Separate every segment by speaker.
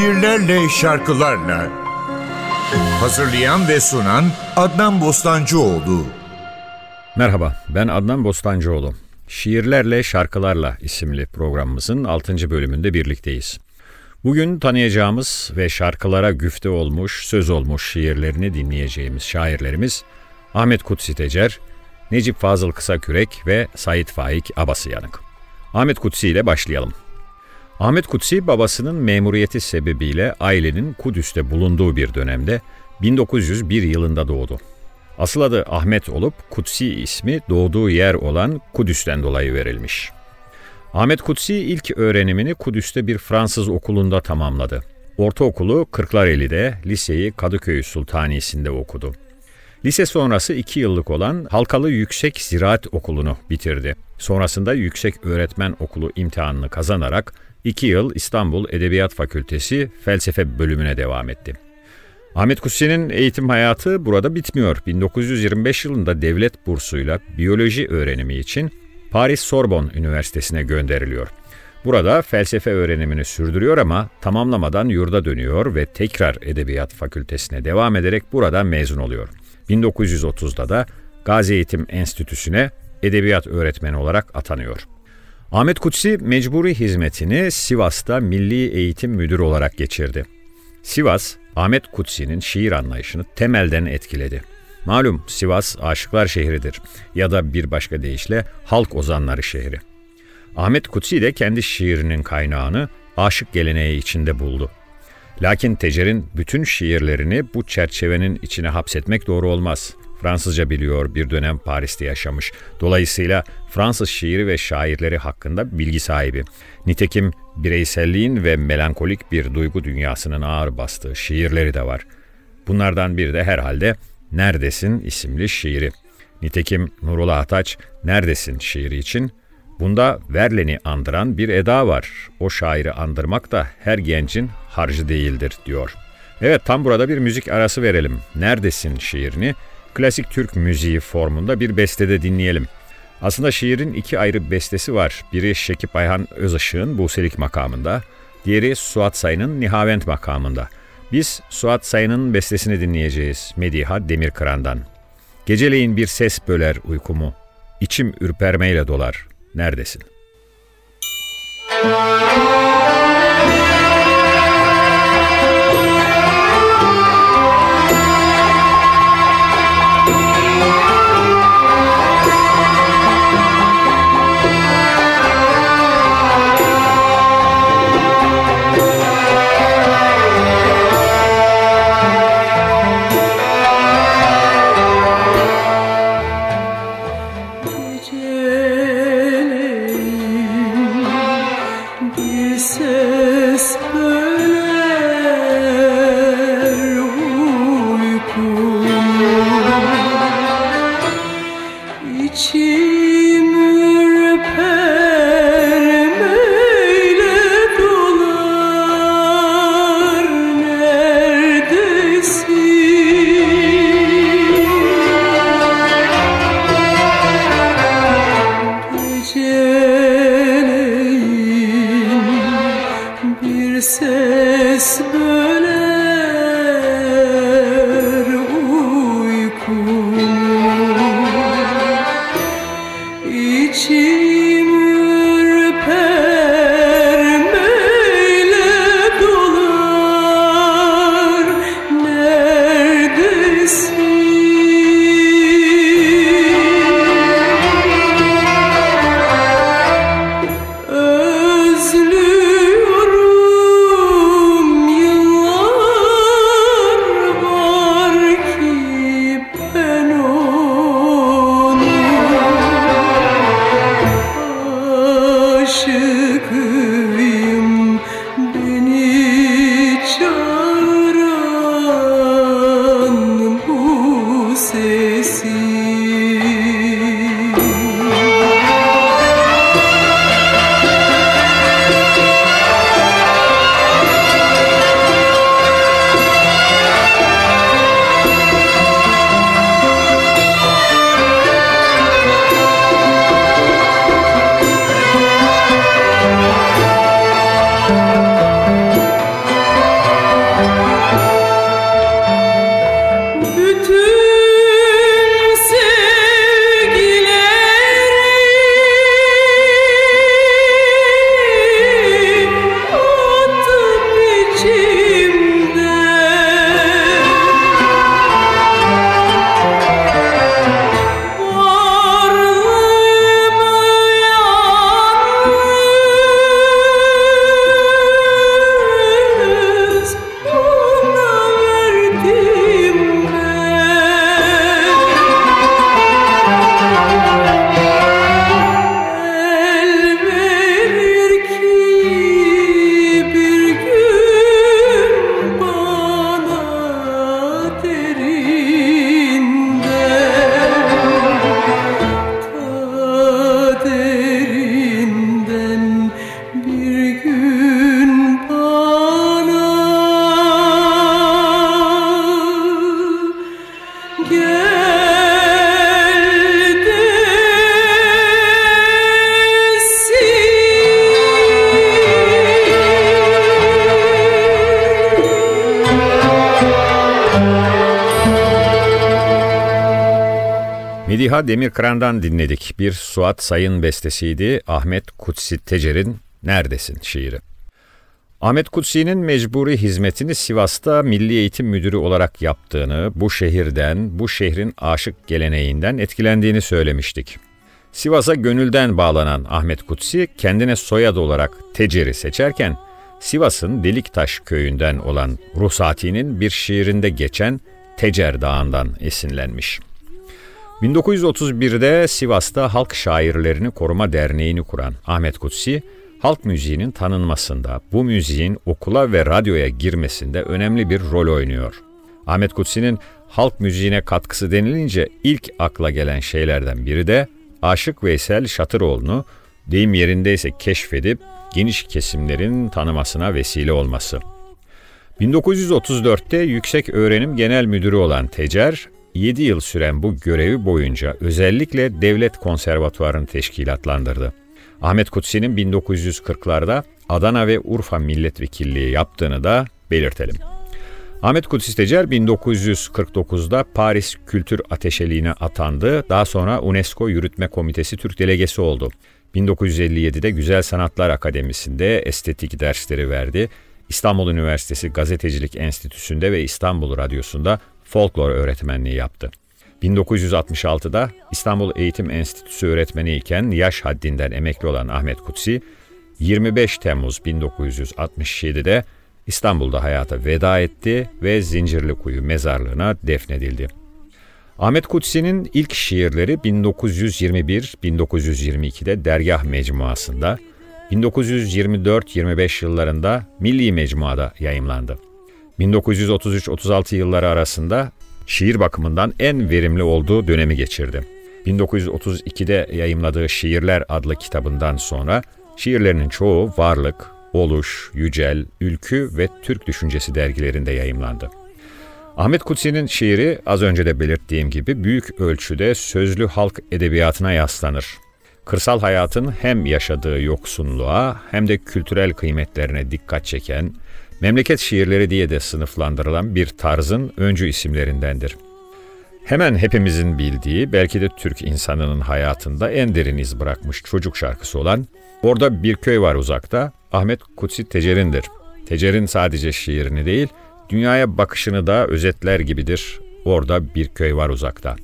Speaker 1: şiirlerle, şarkılarla. Hazırlayan ve sunan Adnan Bostancıoğlu.
Speaker 2: Merhaba, ben Adnan Bostancıoğlu. Şiirlerle Şarkılarla isimli programımızın 6. bölümünde birlikteyiz. Bugün tanıyacağımız ve şarkılara güfte olmuş, söz olmuş şiirlerini dinleyeceğimiz şairlerimiz Ahmet Kutsi Tecer, Necip Fazıl Kısakürek ve Sait Faik Abasıyanık. Ahmet Kutsi ile başlayalım. Ahmet Kutsi babasının memuriyeti sebebiyle ailenin Kudüs'te bulunduğu bir dönemde 1901 yılında doğdu. Asıl adı Ahmet olup Kutsi ismi doğduğu yer olan Kudüs'ten dolayı verilmiş. Ahmet Kutsi ilk öğrenimini Kudüs'te bir Fransız okulunda tamamladı. Ortaokulu Kırklareli'de, liseyi Kadıköy Sultanisi'nde okudu. Lise sonrası iki yıllık olan Halkalı Yüksek Ziraat Okulu'nu bitirdi. Sonrasında Yüksek Öğretmen Okulu imtihanını kazanarak iki yıl İstanbul Edebiyat Fakültesi Felsefe bölümüne devam etti. Ahmet Kutsi'nin eğitim hayatı burada bitmiyor. 1925 yılında devlet bursuyla biyoloji öğrenimi için Paris Sorbonne Üniversitesi'ne gönderiliyor. Burada felsefe öğrenimini sürdürüyor ama tamamlamadan yurda dönüyor ve tekrar Edebiyat Fakültesine devam ederek buradan mezun oluyor. 1930'da da Gazi Eğitim Enstitüsü'ne edebiyat öğretmeni olarak atanıyor. Ahmet Kutsi mecburi hizmetini Sivas'ta Milli Eğitim Müdürü olarak geçirdi. Sivas, Ahmet Kutsi'nin şiir anlayışını temelden etkiledi. Malum Sivas aşıklar şehridir ya da bir başka deyişle halk ozanları şehri. Ahmet Kutsi de kendi şiirinin kaynağını aşık geleneği içinde buldu. Lakin Tecer'in bütün şiirlerini bu çerçevenin içine hapsetmek doğru olmaz. Fransızca biliyor, bir dönem Paris'te yaşamış. Dolayısıyla Fransız şiiri ve şairleri hakkında bilgi sahibi. Nitekim bireyselliğin ve melankolik bir duygu dünyasının ağır bastığı şiirleri de var. Bunlardan biri de herhalde Neredesin isimli şiiri. Nitekim Nurullah Ataç Neredesin şiiri için Bunda Verlen'i andıran bir eda var. O şairi andırmak da her gencin harcı değildir diyor. Evet tam burada bir müzik arası verelim. Neredesin şiirini klasik Türk müziği formunda bir bestede dinleyelim. Aslında şiirin iki ayrı bestesi var. Biri Şekip Ayhan Özışık'ın Buselik makamında, diğeri Suat Sayın'ın Nihavent makamında. Biz Suat Sayın'ın bestesini dinleyeceğiz Mediha Demirkıran'dan. Geceleyin bir ses böler uykumu, içim ürpermeyle dolar, neredesin?
Speaker 3: Geceleyin
Speaker 2: Mediha Demirkıran'dan dinledik. Bir Suat Sayın bestesiydi Ahmet Kutsi Tecer'in Neredesin şiiri. Ahmet Kutsi'nin mecburi hizmetini Sivas'ta Milli Eğitim Müdürü olarak yaptığını, bu şehirden, bu şehrin aşık geleneğinden etkilendiğini söylemiştik. Sivas'a gönülden bağlanan Ahmet Kutsi kendine soyad olarak Tecer'i seçerken Sivas'ın Deliktaş köyünden olan Ruhsati'nin bir şiirinde geçen Tecer Dağı'ndan esinlenmiş. 1931'de Sivas'ta Halk Şairlerini Koruma Derneği'ni kuran Ahmet Kutsi, halk müziğinin tanınmasında, bu müziğin okula ve radyoya girmesinde önemli bir rol oynuyor. Ahmet Kutsi'nin halk müziğine katkısı denilince ilk akla gelen şeylerden biri de Aşık Veysel Şatıroğlu'nu deyim yerindeyse keşfedip geniş kesimlerin tanımasına vesile olması. 1934'te Yüksek Öğrenim Genel Müdürü olan Tecer, 7 yıl süren bu görevi boyunca özellikle devlet konservatuvarını teşkilatlandırdı. Ahmet Kutsi'nin 1940'larda Adana ve Urfa milletvekilliği yaptığını da belirtelim. Ahmet Kutsi Tecer 1949'da Paris Kültür Ateşeliğine atandı. Daha sonra UNESCO Yürütme Komitesi Türk Delegesi oldu. 1957'de Güzel Sanatlar Akademisi'nde estetik dersleri verdi. İstanbul Üniversitesi Gazetecilik Enstitüsü'nde ve İstanbul Radyosu'nda folklor öğretmenliği yaptı. 1966'da İstanbul Eğitim Enstitüsü öğretmeni iken yaş haddinden emekli olan Ahmet Kutsi, 25 Temmuz 1967'de İstanbul'da hayata veda etti ve Zincirlikuyu mezarlığına defnedildi. Ahmet Kutsi'nin ilk şiirleri 1921-1922'de Dergah Mecmuası'nda, 1924-25 yıllarında Milli Mecmua'da yayımlandı. 1933-36 yılları arasında şiir bakımından en verimli olduğu dönemi geçirdi. 1932'de yayımladığı Şiirler adlı kitabından sonra şiirlerinin çoğu Varlık, Oluş, Yücel, Ülkü ve Türk Düşüncesi dergilerinde yayımlandı. Ahmet Kutsi'nin şiiri az önce de belirttiğim gibi büyük ölçüde sözlü halk edebiyatına yaslanır. Kırsal hayatın hem yaşadığı yoksunluğa hem de kültürel kıymetlerine dikkat çeken, memleket şiirleri diye de sınıflandırılan bir tarzın öncü isimlerindendir. Hemen hepimizin bildiği, belki de Türk insanının hayatında en derin iz bırakmış çocuk şarkısı olan Orada Bir Köy Var Uzakta, Ahmet Kutsi Tecer'indir. Tecer'in sadece şiirini değil, dünyaya bakışını da özetler gibidir. Orada Bir Köy Var Uzakta.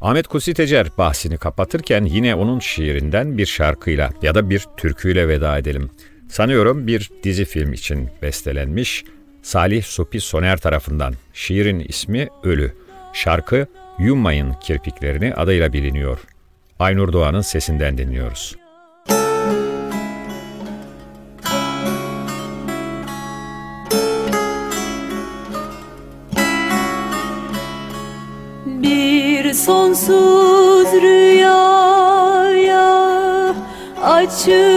Speaker 2: Ahmet Kutsi Tecer bahsini kapatırken yine onun şiirinden bir şarkıyla ya da bir türküyle veda edelim. Sanıyorum bir dizi film için bestelenmiş Salih Supi Soner tarafından. Şiirin ismi Ölü. Şarkı Yummayın Kirpiklerini adıyla biliniyor. Aynur Doğan'ın sesinden dinliyoruz.
Speaker 3: Bir sonsuz rüyaya açılmış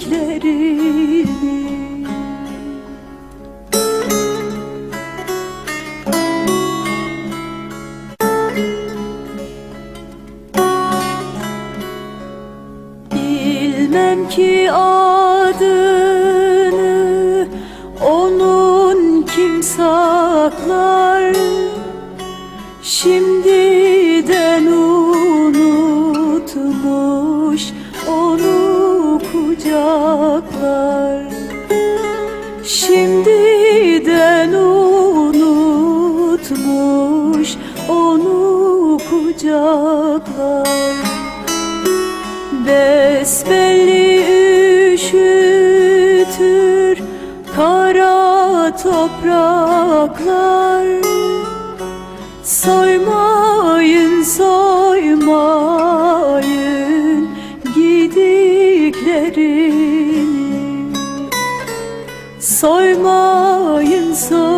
Speaker 3: sevdiklerini Soymayın soymayın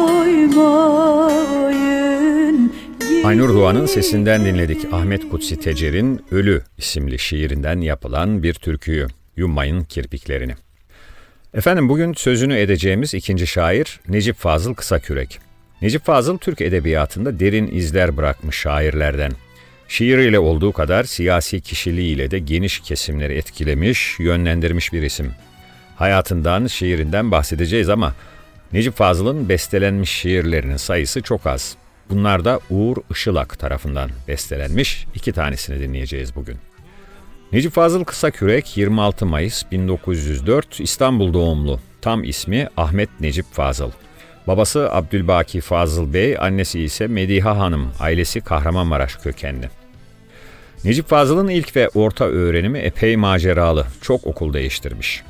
Speaker 2: Aynur Doğan'ın sesinden dinledik Ahmet Kutsi Tecer'in Ölü isimli şiirinden yapılan bir türküyü, Yummayın Kirpiklerini. Efendim bugün sözünü edeceğimiz ikinci şair Necip Fazıl Kısakürek. Necip Fazıl Türk edebiyatında derin izler bırakmış şairlerden. Şiiriyle olduğu kadar siyasi kişiliğiyle de geniş kesimleri etkilemiş, yönlendirmiş bir isim. Hayatından, şiirinden bahsedeceğiz ama Necip Fazıl'ın bestelenmiş şiirlerinin sayısı çok az. Bunlar da Uğur Işılak tarafından bestelenmiş. İki tanesini dinleyeceğiz bugün. Necip Fazıl Kısakürek 26 Mayıs 1904 İstanbul doğumlu. Tam ismi Ahmet Necip Fazıl. Babası Abdülbaki Fazıl Bey, annesi ise Mediha Hanım, ailesi Kahramanmaraş kökenli. Necip Fazıl'ın ilk ve orta öğrenimi epey maceralı, çok okul değiştirmiş.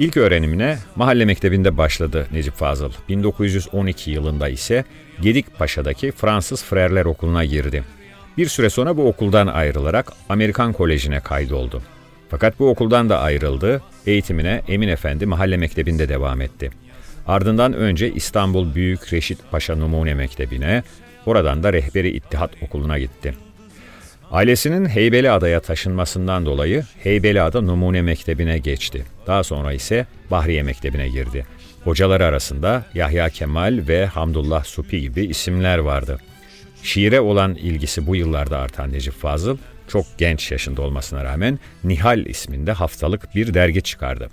Speaker 2: İlk öğrenimine mahalle mektebinde başladı Necip Fazıl. 1912 yılında ise Gedikpaşa'daki Fransız Frerler Okulu'na girdi. Bir süre sonra bu okuldan ayrılarak Amerikan Koleji'ne kaydoldu. Fakat bu okuldan da ayrıldı, eğitimine Emin Efendi Mahalle Mektebi'nde devam etti. Ardından önce İstanbul Büyük Reşit Paşa Numune Mektebi'ne, oradan da Rehberi İttihat Okulu'na gitti. Ailesinin Heybeliada'ya taşınmasından dolayı Heybeliada Numune Mektebi'ne geçti. Daha sonra ise Bahriye Mektebi'ne girdi. Hocaları arasında Yahya Kemal ve Hamdullah Supi gibi isimler vardı. Şiire olan ilgisi bu yıllarda artan Necip Fazıl, çok genç yaşında olmasına rağmen Nihal isminde haftalık bir dergi çıkardı.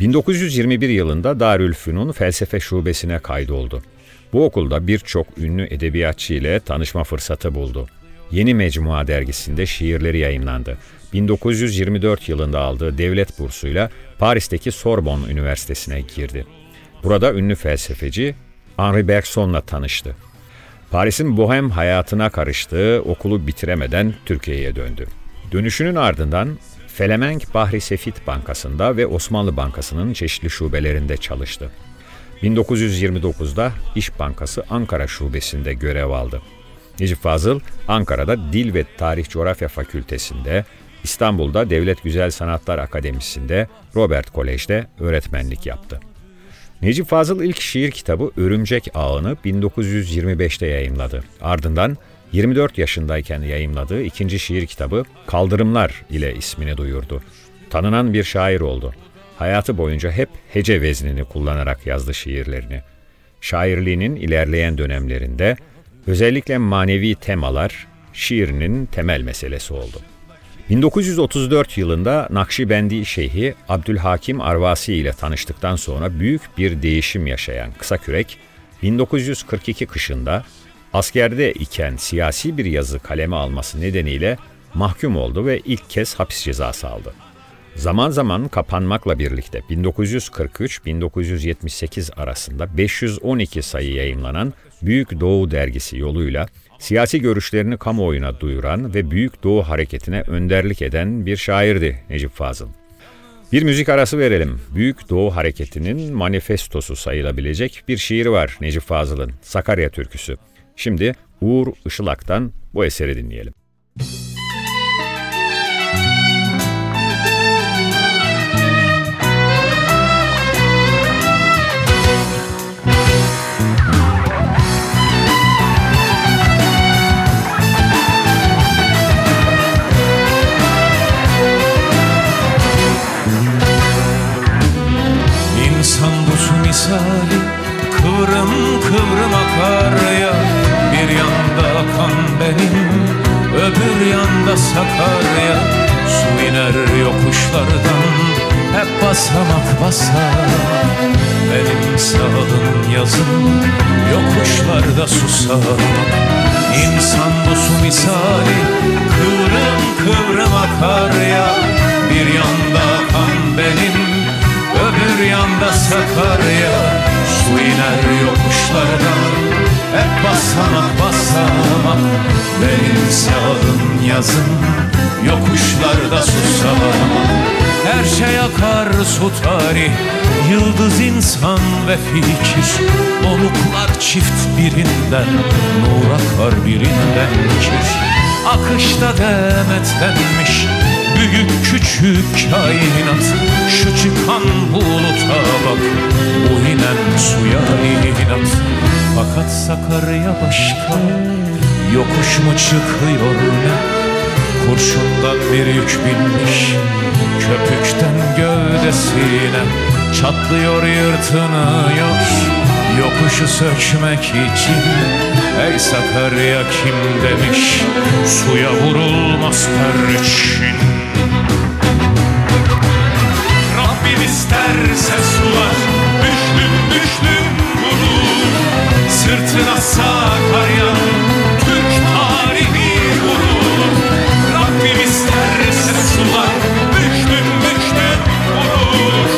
Speaker 2: 1921 yılında Darülfünun Felsefe Şubesi'ne kaydoldu. Bu okulda birçok ünlü edebiyatçı ile tanışma fırsatı buldu. Yeni Mecmua dergisinde şiirleri yayınlandı. 1924 yılında aldığı devlet bursuyla Paris'teki Sorbonne Üniversitesi'ne girdi. Burada ünlü felsefeci Henri Bergson'la tanıştı. Paris'in bohem hayatına karıştığı okulu bitiremeden Türkiye'ye döndü. Dönüşünün ardından Felemenk Bahri Sefit Bankası'nda ve Osmanlı Bankası'nın çeşitli şubelerinde çalıştı. 1929'da İş Bankası Ankara Şubesi'nde görev aldı. Necip Fazıl, Ankara'da Dil ve Tarih Coğrafya Fakültesi'nde, İstanbul'da Devlet Güzel Sanatlar Akademisi'nde, Robert Kolej'de öğretmenlik yaptı. Necip Fazıl ilk şiir kitabı Örümcek Ağı'nı 1925'te yayımladı. Ardından 24 yaşındayken yayımladığı ikinci şiir kitabı Kaldırımlar ile ismini duyurdu. Tanınan bir şair oldu. Hayatı boyunca hep hece veznini kullanarak yazdı şiirlerini. Şairliğinin ilerleyen dönemlerinde özellikle manevi temalar şiirinin temel meselesi oldu. 1934 yılında Nakşibendi Şeyhi Abdülhakim Arvasi ile tanıştıktan sonra büyük bir değişim yaşayan Kısakürek, 1942 kışında askerde iken siyasi bir yazı kaleme alması nedeniyle mahkum oldu ve ilk kez hapis cezası aldı. Zaman zaman kapanmakla birlikte 1943-1978 arasında 512 sayı yayımlanan Büyük Doğu dergisi yoluyla siyasi görüşlerini kamuoyuna duyuran ve Büyük Doğu hareketine önderlik eden bir şairdi Necip Fazıl. Bir müzik arası verelim. Büyük Doğu Hareketi'nin manifestosu sayılabilecek bir şiiri var Necip Fazıl'ın, Sakarya Türküsü. Şimdi Uğur Işılak'tan bu eseri dinleyelim.
Speaker 4: İnsan öbür yanda Sakarya Su iner yokuşlardan hep basamak basar. Benim sağlım yazım yokuşlarda susar. İnsan busu misali kıvrım kıvrım akar ya. Bir yanda akan benim Öbür yanda Sakarya Su iner yokuşlardan Hep basamak basamak Benim sağım yazım Yokuşlarda susamak Her şey akar su tarih Yıldız insan ve fikir. Oluklar çift birinden Nur akar birinden kir Akışta demetlenmiş Büyük küçük kainat. Şu çıkan buluta bak Bu inen suya inat Fakat Sakarya başka Yokuş mu çıkıyor ne? Kurşundan bir yük binmiş Köpükten gövdesine Çatlıyor yırtınıyor Yokuşu sökmek için Ey Sakarya kim demiş? Suya vurulmaz perçin Rabbim isterse sular Sırtına Sakarya'nın Türk tarihi vurur Rabbim isterse sular Büklüm büklüm vurur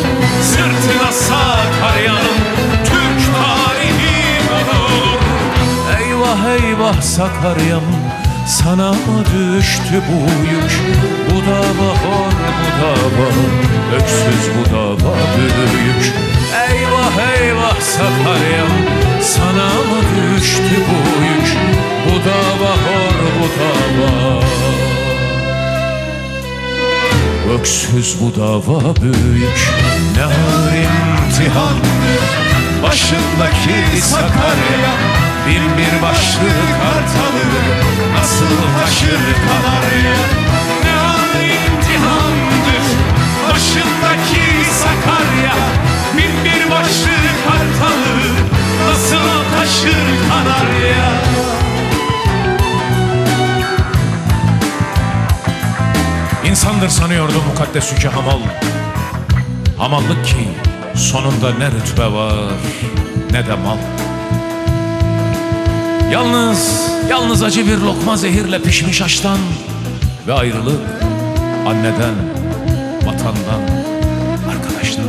Speaker 4: Sırtına Sakarya'nın Türk tarihi vurur Eyvah eyvah Sakarya'm sana mı düştü bu yük? Bu dava hor bu dava Öksüz bu dava büyük Eyvah eyvah Sakarya'm Sana mı düştü bu yük? Bu dava hor bu dava. Öksüz bu dava büyük Ne ağır imtihan. Başındaki Sakarya Bin bir başlı kartalı Nasıl taşır Kanarya İnsandır sanıyordum mukaddes yüce hamal. Hamallık ki sonunda ne rütbe var ne de mal. Yalnız, yalnız acı bir lokma zehirle pişmiş aştan Ve ayrılık anneden, vatandan, arkadaştan.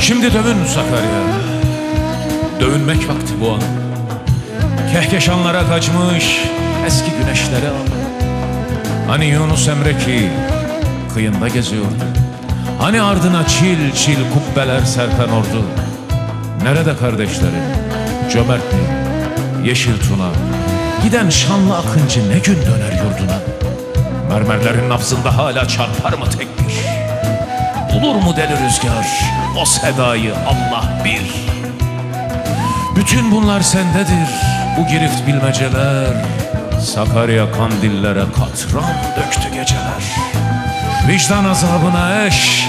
Speaker 4: Şimdi dövün Sakarya Dövünmek vakti bu an. Kehkeşanlara kaçmış eski güneşlere al Hani Yunus Emre ki kıyında geziyordu Hani ardına çil çil kubbeler serpen ordu. Nerede kardeşleri? Cömertli, Yeşil Tuna. Giden şanlı akıncı ne gün döner yurduna? Mermerlerin nabzında hala çarpar mı tekbir Bulur mu deli rüzgar o sedayı Allah bir bütün bunlar sendedir. Bu girift bilmeceler Sakarya kandillere katran döktü geceler. Vicdan azabına eş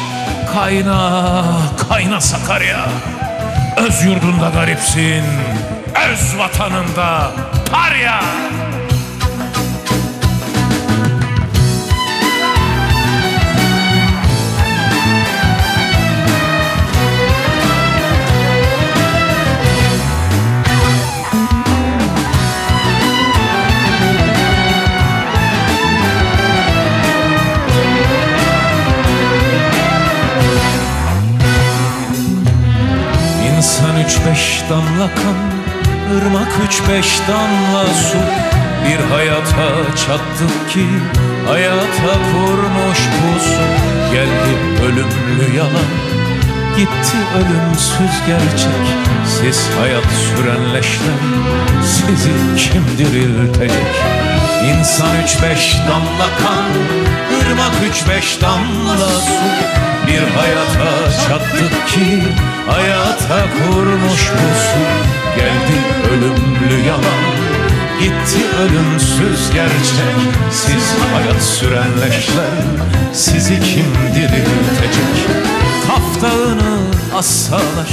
Speaker 4: Kayna, kayna Sakarya. Öz yurdunda garipsin Öz vatanında parya damla kan ırmak üç beş damla su. Bir hayata çattık ki Hayata kurmuş pusu Geldi ölümlü yalan Gitti ölümsüz gerçek. Siz hayat sürenleşler Sizi kim diriltecek İnsan üç beş damla kan ırmak üç beş damla su. Bir hayata çattık ki Hayata kurmuş pusu Geldi ölümlü yalan Gitti ölümsüz gerçek. Siz hayat sürenleşler Sizi kim diriltecek? Kaftağını assalar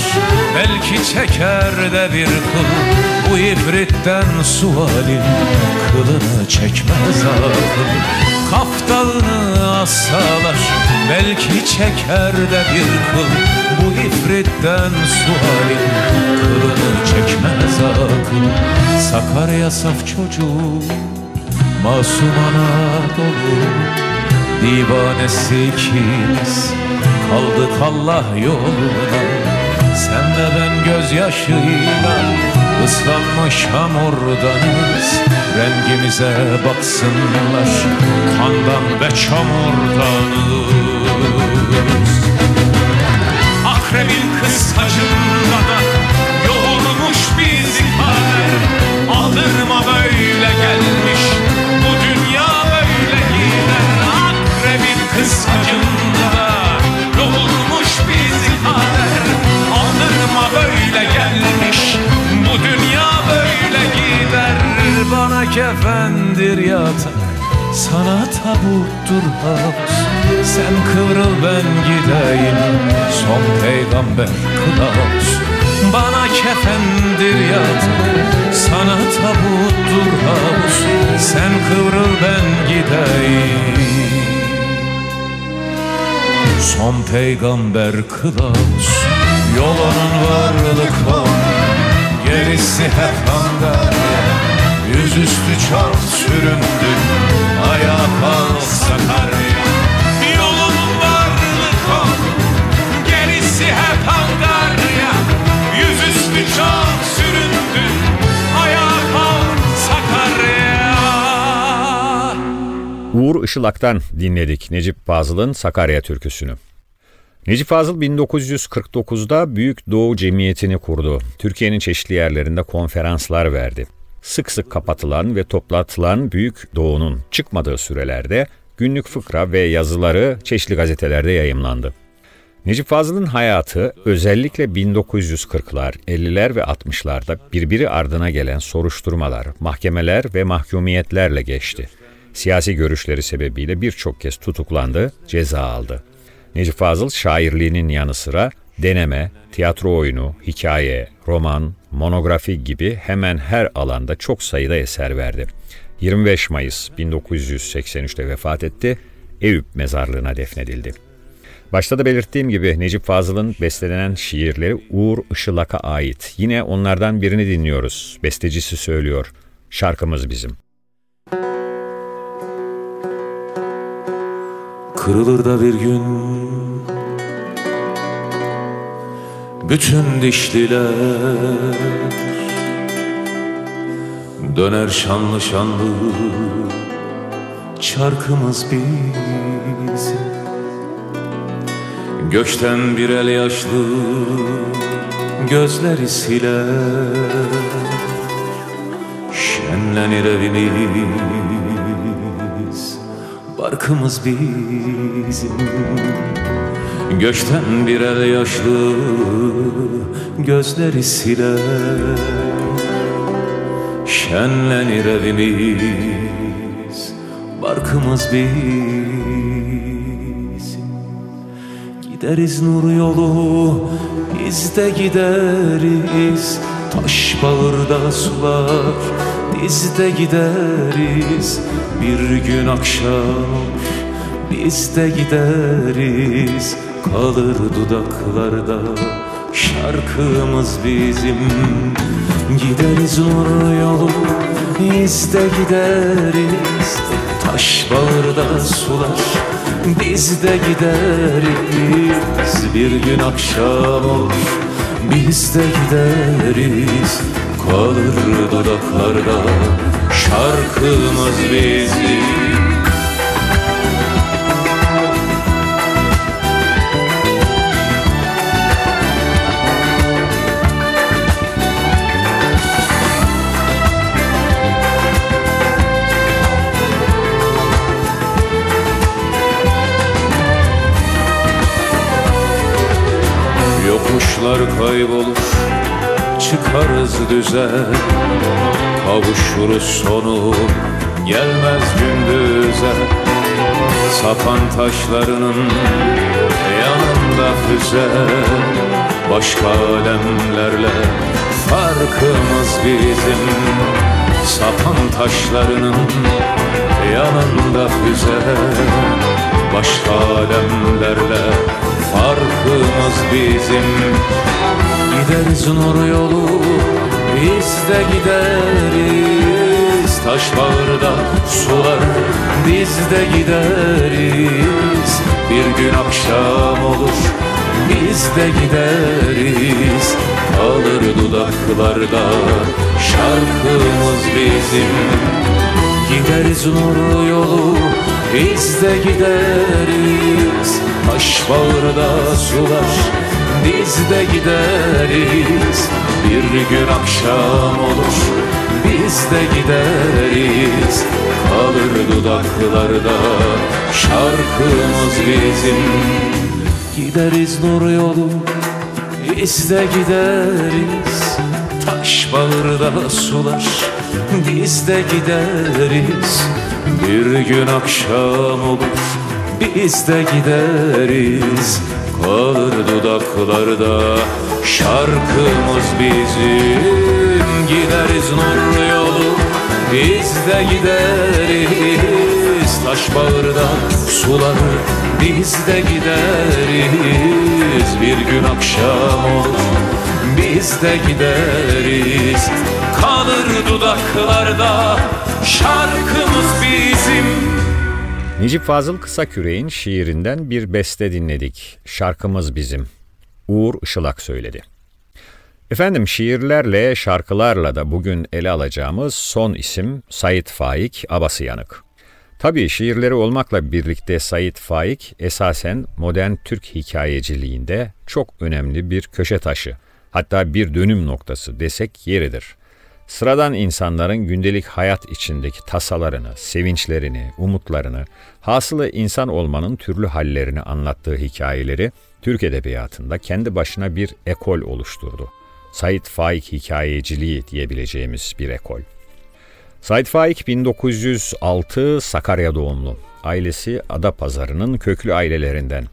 Speaker 4: Belki çeker de bir kıl Bu ibritten sualin Kılını çekmez akıl Kaftağını assalar Belki çeker de bir kıl Bu ifritten sualin Kılını çekmez akıl Sakarya saf çocuğu Masum Anadolu Divanesi ikimiz Kaldık Allah yoluna. Sen de ben gözyaşıyla Islanmış hamurdanız. Rengimize baksınlar Kandan ve çamurdanız. Akrebin kıskacında da Bana kefendir yatak. Sana tabuttur havuz Sen kıvrıl ben gideyim. Son peygamber kılavuz Bana kefendir yatak. Sana tabuttur havuz Sen kıvrıl ben gideyim. Son peygamber kılavuz Yolunun varlık var Gerisi hep angarya Yüzüstü çok süründü Ayağa kal Sakarya Yolunun varlık var Gerisi hep angarya Yüzüstü çok süründü Ayağa kal Sakarya
Speaker 2: Uğur Işılak'tan dinledik Necip Fazıl'ın Sakarya türküsünü. Necip Fazıl 1949'da Büyük Doğu Cemiyeti'ni kurdu. Türkiye'nin çeşitli yerlerinde konferanslar verdi. Sık sık kapatılan ve toplatılan Büyük Doğu'nun çıkmadığı sürelerde günlük fıkra ve yazıları çeşitli gazetelerde yayımlandı. Necip Fazıl'ın hayatı özellikle 1940'lar, 50'ler ve 60'larda birbiri ardına gelen soruşturmalar, mahkemeler ve mahkumiyetlerle geçti. Siyasi görüşleri sebebiyle birçok kez tutuklandı, ceza aldı. Necip Fazıl şairliğinin yanı sıra deneme, tiyatro oyunu, hikaye, roman, monografi gibi hemen her alanda çok sayıda eser verdi. 25 Mayıs 1983'te vefat etti, Eyüp mezarlığına defnedildi. Başta da belirttiğim gibi Necip Fazıl'ın bestelenen şiirleri Uğur Işılak'a ait. Yine onlardan birini dinliyoruz. Bestecisi söylüyor. Şarkımız bizim.
Speaker 4: Kırılır da bir gün Bütün dişliler Döner şanlı şanlı Çarkımız bizim. Gökten bir el yaşlı Gözleri siler. Şenlenir evimiz Barkımız bizim Gökten bir el yaşlı Gözleri siler Şenlenir evimiz Barkımız bizim Gideriz nur yolu Biz de gideriz. Taş bağırda sular Biz de gideriz. Bir gün akşam Biz de gideriz Kalır dudaklarda Şarkımız bizim. Gideriz nur yolu Biz de gideriz. Taş bağırda sular Biz de gideriz. Bir gün akşam olur Biz de gideriz. Kalır dudaklarda Şarkımız bizim Yokuşlar kaybolur Çıkarız düze Kavuşuruz sonu Gelmez gündüze. Sapan taşlarının Yanında füze. Başka alemlerle Farkımız bizim. Sapan taşlarının Yanında füze. Başka alemlerle Farkımız bizim. Gideriz nur yolu Biz de gideriz. Taş bağırda sular Biz de gideriz. Bir gün akşam olur biz de gideriz. Kalır dudaklarda şarkımız bizim Gideriz nurlu yolu biz de gideriz. Taş bağırda sular biz de gideriz. Bir gün akşam olur biz de gideriz. Kalır dudaklarda şarkımız bizim. Gideriz nur yolu biz de gideriz. Taş bağırda sular biz de gideriz. Bir gün akşam olur. Biz de gideriz. Kalır dudaklarda şarkımız bizim. Gideriz nur yolu. Biz de gideriz. Taş bağırda sular. Biz de gideriz. Bir gün akşam olur biz de gideriz Kalır dudaklarda şarkımız bizim
Speaker 2: Necip Fazıl Kısaküre'in şiirinden bir beste dinledik. Şarkımız bizim. Uğur Işılak söyledi. Efendim şiirlerle, şarkılarla da bugün ele alacağımız son isim Sait Faik Abasıyanık. Tabii şiirleri olmakla birlikte Sait Faik esasen modern Türk hikayeciliğinde çok önemli bir köşe taşı. Hatta bir dönüm noktası desek yeridir. Sıradan insanların gündelik hayat içindeki tasalarını, sevinçlerini, umutlarını, hasılı insan olmanın türlü hallerini anlattığı hikayeleri Türk edebiyatında kendi başına bir ekol oluşturdu. Sait Faik hikayeciliği diyebileceğimiz bir ekol. Sait Faik 1906 Sakarya doğumlu. Ailesi Adapazarı'nın köklü ailelerinden.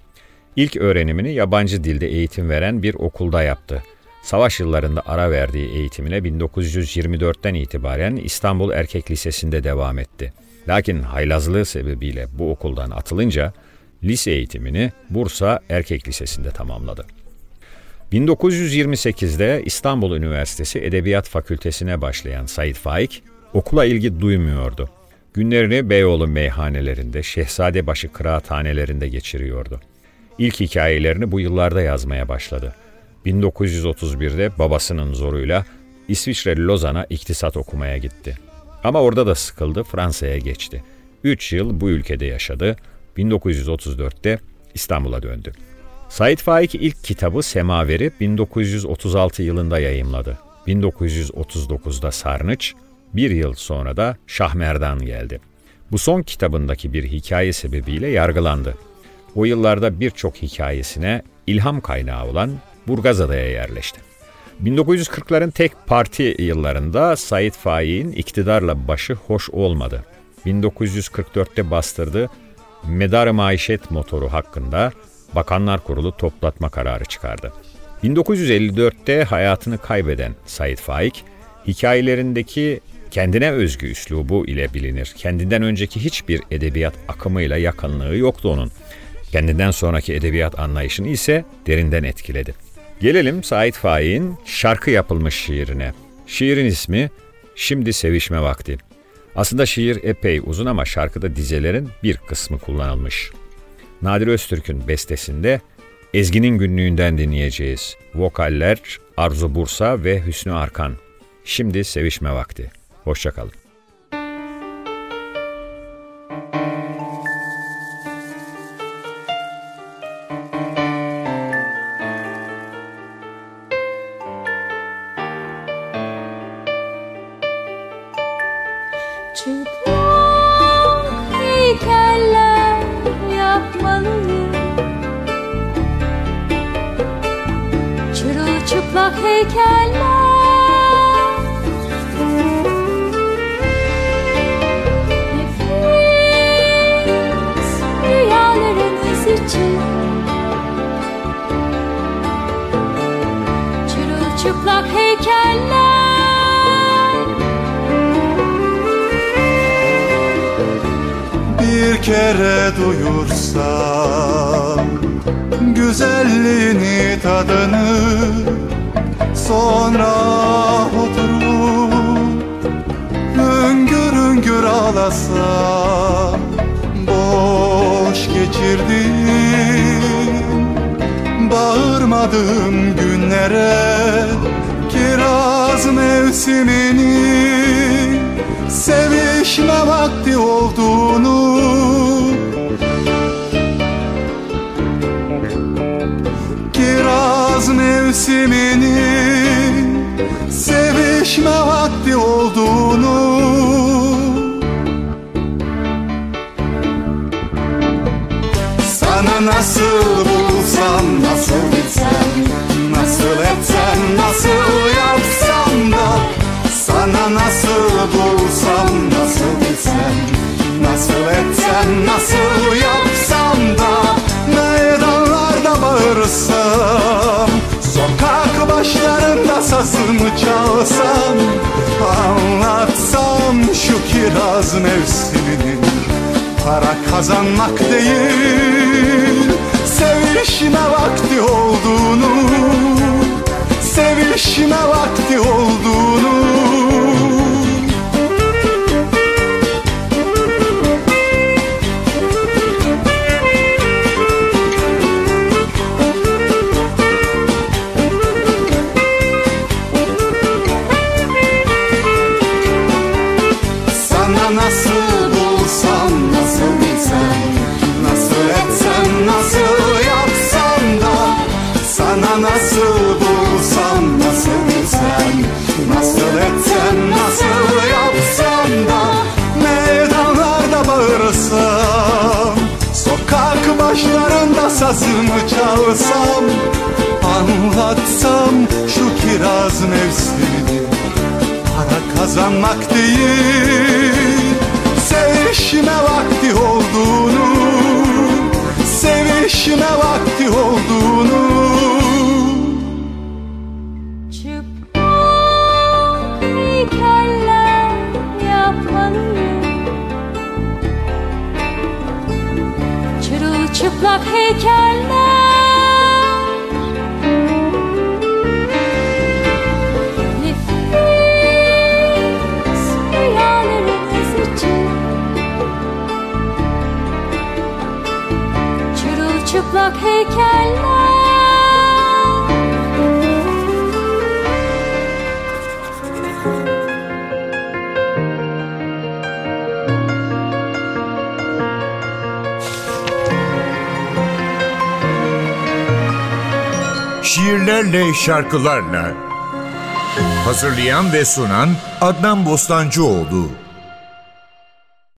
Speaker 2: İlk öğrenimini yabancı dilde eğitim veren bir okulda yaptı. Savaş yıllarında ara verdiği eğitimine 1924'ten itibaren İstanbul Erkek Lisesi'nde devam etti. Lakin haylazlığı sebebiyle bu okuldan atılınca lise eğitimini Bursa Erkek Lisesi'nde tamamladı. 1928'de İstanbul Üniversitesi Edebiyat Fakültesine başlayan Said Faik okula ilgi duymuyordu. Günlerini Beyoğlu meyhanelerinde, Şehzadebaşı kıraathanelerinde geçiriyordu. İlk hikayelerini bu yıllarda yazmaya başladı. 1931'de babasının zoruyla İsviçre Lozan'a iktisat okumaya gitti. Ama orada da sıkıldı, Fransa'ya geçti. 3 yıl bu ülkede yaşadı. 1934'te İstanbul'a döndü. Said Faik ilk kitabı Semaveri 1936 yılında yayımladı. 1939'da Sarnıç, bir yıl sonra da Şahmerdan geldi. Bu son kitabındaki bir hikaye sebebiyle yargılandı. O yıllarda birçok hikayesine ilham kaynağı olan Burgazada'ya yerleşti. 1940'ların tek parti yıllarında Said Faik'in iktidarla başı hoş olmadı. 1944'te bastırdığı Medar-ı Maişet motoru hakkında Bakanlar Kurulu toplatma kararı çıkardı. 1954'te hayatını kaybeden Said Faik, hikayelerindeki kendine özgü üslubu ile bilinir. Kendinden önceki hiçbir edebiyat akımıyla yakınlığı yoktu onun. Kendinden sonraki edebiyat anlayışını ise derinden etkiledi. Gelelim Said Faik'in şarkı yapılmış şiirine. Şiirin ismi Şimdi Sevişme Vakti. Aslında şiir epey uzun ama şarkıda dizelerin bir kısmı kullanılmış. Nadir Öztürk'ün bestesinde Ezgi'nin günlüğünden dinleyeceğiz. Vokaller Arzu Bursa ve Hüsnü Arkan. Şimdi sevişme vakti. Hoşçakalın.
Speaker 5: Kere duyursam güzelliğini tadını sonra oturup hüngür hüngür ağlasam boş geçirdim bağ Unutamadığım günlere Kiraz mevsimini Sevişme vakti olduğunu mevsimini Sevişme vakti olduğunu. Sana nasıl bulsam, nasıl bilsem Nasıl etsem, nasıl yapsam da. Sana nasıl bulsam, nasıl bilsem Nasıl etsem, nasıl kiraz mevsiminin Para kazanmak değil. Sevişme vakti olduğunu Sevişme vakti olduğunu çalsam Anlatsam şu kiraz mevsimini Para kazanmak değil Sevişme vakti olduğunu Sevişme vakti olduğunu.
Speaker 6: Çıplak heykeller yapmalıyım Çırılçıplak heykeller Çırılçıplak heykeller.
Speaker 1: Şiirlerle, şarkılarla. Hazırlayan ve sunan Adnan Bostancıoğlu